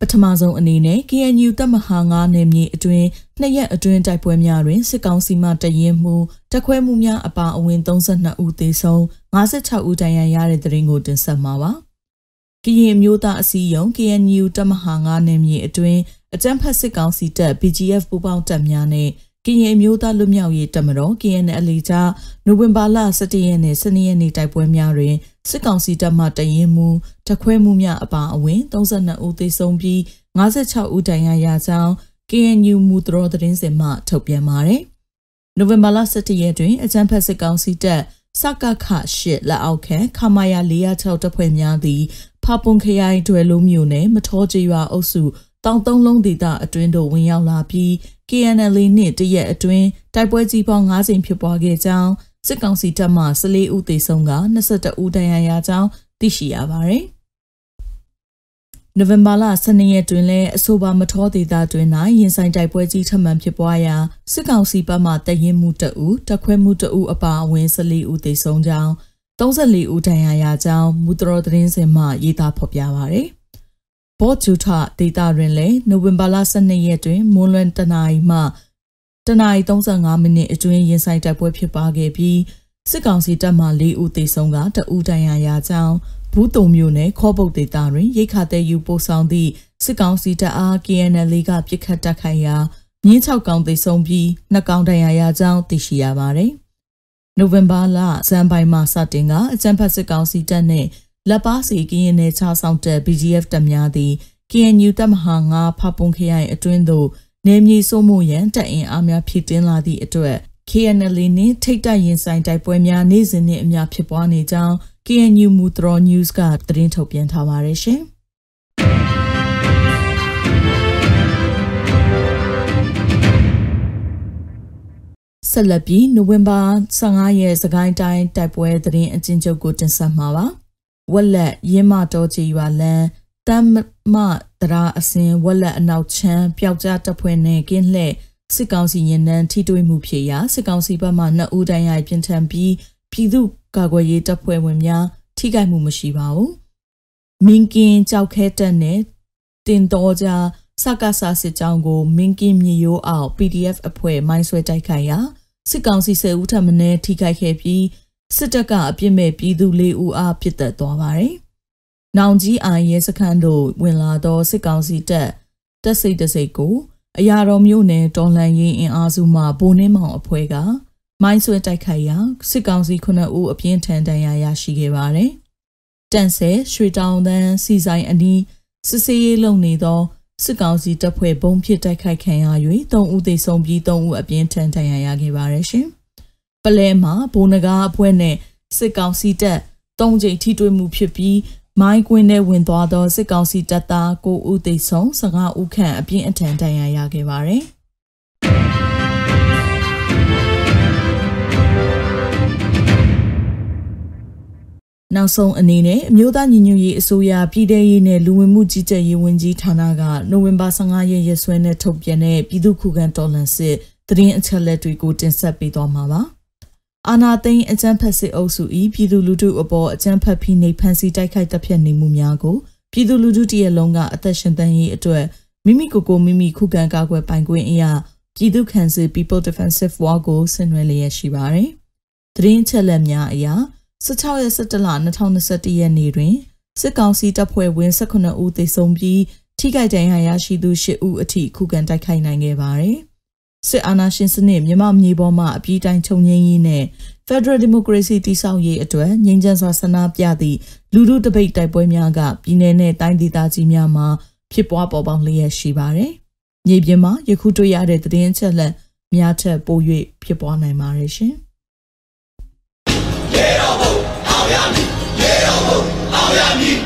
ပထမဆုံးအနေနဲ့ KNU တပ်မဟာ9နယ်မြေအတွင်းနှစ်ရက်အတွင်းတိုက်ပွဲများတွင်စစ်ကောင်စီမှတရင်မှုတက်ခွဲမှုများအပါအဝင်32ဦးသေဆုံး56ဦးဒဏ်ရာရတဲ့တဲ့ရင်ကိုတင်ဆက်မှာပါ။ကရင်မျိုးသားအစည်းအရုံး KNU တပ်မဟာ9နယ်မြေအတွင်းအကြမ်းဖက်စစ်ကောင်စီတပ် BGF ပူးပေါင်းတပ်များနဲ့ ကရင်မျိုးသားလွတ်မြောက်ရေးတပ်မတော် KNL ကြားနိုဝင်ဘာလ17ရက်နေ့12ရက်နေ့တိုက်ပွဲများတွင်စစ်ကောင်စီတပ်မှတရင်မှုတခွဲမှုများအပါအဝင်32ဦးသေဆုံးပြီး56ဦးဒဏ်ရာရကြောင်း KNU မူတရောသတင်းစင်မှထုတ်ပြန်ပါတယ်။နိုဝင်ဘာလ17ရက်တွင်အကြမ်းဖက်စစ်ကောင်စီတပ်စကခရှစ်လက်အောက်ခံခမာယာ406တပ်ဖွဲ့များသည်ဖပွန်ခရိုင်တွယ်လုံးမြို့နယ်မထောကျေးရွာအုပ်စုတောင်သုံးလုံးဒေသအတွင်းသို့ဝင်ရောက်လာပြီး KNL နှင့်တရက်အတွင်းတိုက်ပွဲကြီးပေါင်း9ကြိမ်ဖြစ်ပွားခဲ့ကြောင်းစစ်ကောင်စီတပ်မှ14ဦးသေဆုံးက22ဦးဒဏ်ရာရကြောင်းသိရှိရပါသည်။နိုဝင်ဘာလ12ရက်တွင်လည်းအဆိုပါမထောဒေသတွင်၌ရင်ဆိုင်တိုက်ပွဲကြီးထပ်မံဖြစ်ပွားရာစစ်ကောင်စီဘက်မှတရင်မှုတအူတခွဲမှုတအူအပါအဝင်14ဦးသေဆုံးကြောင်း34ဦးဒဏ်ရာရကြောင်းမူတရောသတင်းစင်မှရေးသားဖော်ပြပါရယ်။ ဘော့ဂျူထဒေတာတွင်လည်းနိုဝင်ဘာလ12ရက်တွင်မွန်လွန်တနာရီမှတနအီ35မိနစ်အတွင်းရင်ဆိုင်တိုက်ပွဲဖြစ်ပွားခဲ့ပြီးစစ်ကောင်စီတပ်မှ၄ဦးသေဆုံးကတဦးဒဏ်ရာရကြောင်းဘူးတုံမျိုးနဲ့ခေါ်ပုတ်ဒေသတွင်ရိတ်ခါတဲ့ယူပို့ဆောင်သည့်စစ်ကောင်စီတပ်အား KNL ကပြစ်ခတ်တိုက်ခိုက်ရာမြင်း6ကောင်သေဆုံးပြီး2ကောင်ဒဏ်ရာရကြောင်းသိရှိရပါတယ်။နိုဝင်ဘာလဇန်ပိုင်းမှာစတင်ကအကြံဖတ်စစ်ကောင်စီတပ်နဲ့ လက်ပါစီကရင်နယ်ခြားဆောင်တပ် BGF တပ်များသည် KNU တပ်မဟာ9ဖပွန်ခရိုင်အတွင်းသို့နေမြေစိုးမှုရန်တပ်အင်အားများဖြစ်တင်လာသည့်အတွက် KNL နှင့်ထိတ်တိုက်ရင်ဆိုင်တိုက်ပွဲများနေ့စဉ်နှင့်အများဖြစ်ပွားနေကြောင်း KNU Mutro News ကသတင်းထုတ်ပြန်ထားပါတယ်ရှင်။ဆက်လက်ပြီးနိုဝင်ဘာ15ရက်စကိုင်းတိုင်းတိုက်ပွဲသတင်းအကျဉ်းချုပ်ကိုတင်ဆက်မှာပါ။ ဝက်လက်ရင်းမတော်ချီရွာလန်းတမ်မတရာအစင်ဝက်လက်အနောက်ချမ်းပျောက်ကြားတပ်ဖွဲ့နဲ့ကင်းလှဲ့စစ်ကောင်စီရင်နန်းထိတွေ့မှုဖြစ်ရာစစ်ကောင်စီဘက်မှနှစ်ဦးတိုင်ရိုက်ပြင်ထန်ပြီးပြည်သူ့ကာကွယ်ရေးတပ်ဖွဲ့ဝင်များထိခိုက်မှုမရှိပါဘူး။မင်းကင်းကြောက်ခဲတက်နဲ့တင်တော်ကြစကားစာစစ်ကြောင်းကိုမင်းကင်းမြေရိုးအောင် PDF အဖွဲ့မိုင်းဆွဲတိုက်ခိုက်ရာစစ်ကောင်စီဆယ်ဦးထပ်မံထိခိုက်ခဲ့ပြီး စစ်တပ်ကအပြစ်မဲ့ပြည်သူလေးဦးအားပြစ်တက်သွားပါတယ်။နောင်ကြီးအာရဲစခန်းတို့ဝင်လာသောစစ်ကောင်စီတပ်တပ်စိတ်တစိတ်ကိုအရာတော်မျိုးနဲ့တော်လှန်ရေးအင်အားစုမှဗိုလ်နှင်းမောင်အဖွဲ့ကမိုင်းဆွဲတိုက်ခိုက်ရာစစ်ကောင်စီခုနှစ်ဦးအပြင်းထန်ဒဏ်ရာရရှိခဲ့ပါတယ်။တန့်ဆဲရွှေတောင်တန်းစီဆိုင်အနီးစစ်စေးရေးလုပ်နေသောစစ်ကောင်စီတပ်ဖွဲ့ဘုံဖြစ်တိုက်ခိုက်ခံရ၍၃ဦးသေဆုံးပြီး၃ဦးအပြင်းထန်ဒဏ်ရာရခဲ့ပါတယ်ရှင်။ ပလဲမှာဘိုးနဂါအဖွဲ့နဲ့စစ်ကောင်စီတပ်၃ကြိမ်ထိတွေ့မှုဖြစ်ပြီးမိုင်းကွင်းထဲဝင်သွားသောစစ်ကောင်စီတပ်သား9ဦးသေဆုံး15ဦးခန့်အပြင်းအထန်ဒဏ်ရာရခဲ့ပါတယ်။နောက်ဆုံးအနေနဲ့အမျိုးသားညီညွတ်ရေးအစိုးရပြည်ထရေးနဲ့လူဝင်မှုကြီးကြပ်ရေးဝန်ကြီးဌာနကနိုဝင်ဘာ15ရက်ရက်စွဲနဲ့ထုတ်ပြန်တဲ့ပြည်သူ့ခုခံတော်လှန်စစ်သတင်းအချက်အလက်တွေကိုတင်ဆက်ပေးသွားမှာပါ။ အာနာသိန်းအကြမ်းဖက်စစ်အုပ်စု၏ပြည်သူလူထုအပေါ်အကြမ်းဖက်ဖိနှိပ်ဖန်ဆီးတိုက်ခိုက်တပ်ဖြတ်နေမှုများကိုပြည်သူလူထုတရက်လုံးကအသက်ရှင်သန်ရေးအတွက်မိမိကိုယ်ကိုမိမိခုခံကာကွယ်ပိုင်ခွင့်အရာပြည်သူ့ခံစစ် People Defensive War ကိုဆင်နွှဲလျက်ရှိပါတယ်။သတင်းချက်လက်များအရ16ရက်17လ2021ရက်နေ့တွင်စစ်ကောင်စီတပ်ဖွဲ့ဝင်18ဦးသေဆုံးပြီးထိခိုက်ဒဏ်ရာရရှိသူ10ဦးအထိခုခံတိုက်ခိုက်နိုင်ခဲ့ပါတယ်။ စစ်အာဏာရှင်စနစ်မြန်မာမြေပေါ်မှာအပြည့်တိုင်းချုပ်ငြိမ်းရေးနဲ့ Federal Democracy တည်ဆောက်ရေးအတွက်ငြိမ်းချမ်းစွာဆန္ဒပြသည့်လူထုတပိတ်တိုက်ပွဲများကပြည်내နဲ့တိုင်းဒေသကြီးများမှာဖြစ်ပွားပေါ်ပေါက်လျက်ရှိပါတယ်။မြေပြင်မှာယခုတွေ့ရတဲ့သတင်းအချက်အလက်များထက်ပို၍ဖြစ်ပွားနိုင်ပါတယ်ရှင်။ရေတော်ဘုံအောင်ရမည်ရေတော်ဘုံအောင်ရမည်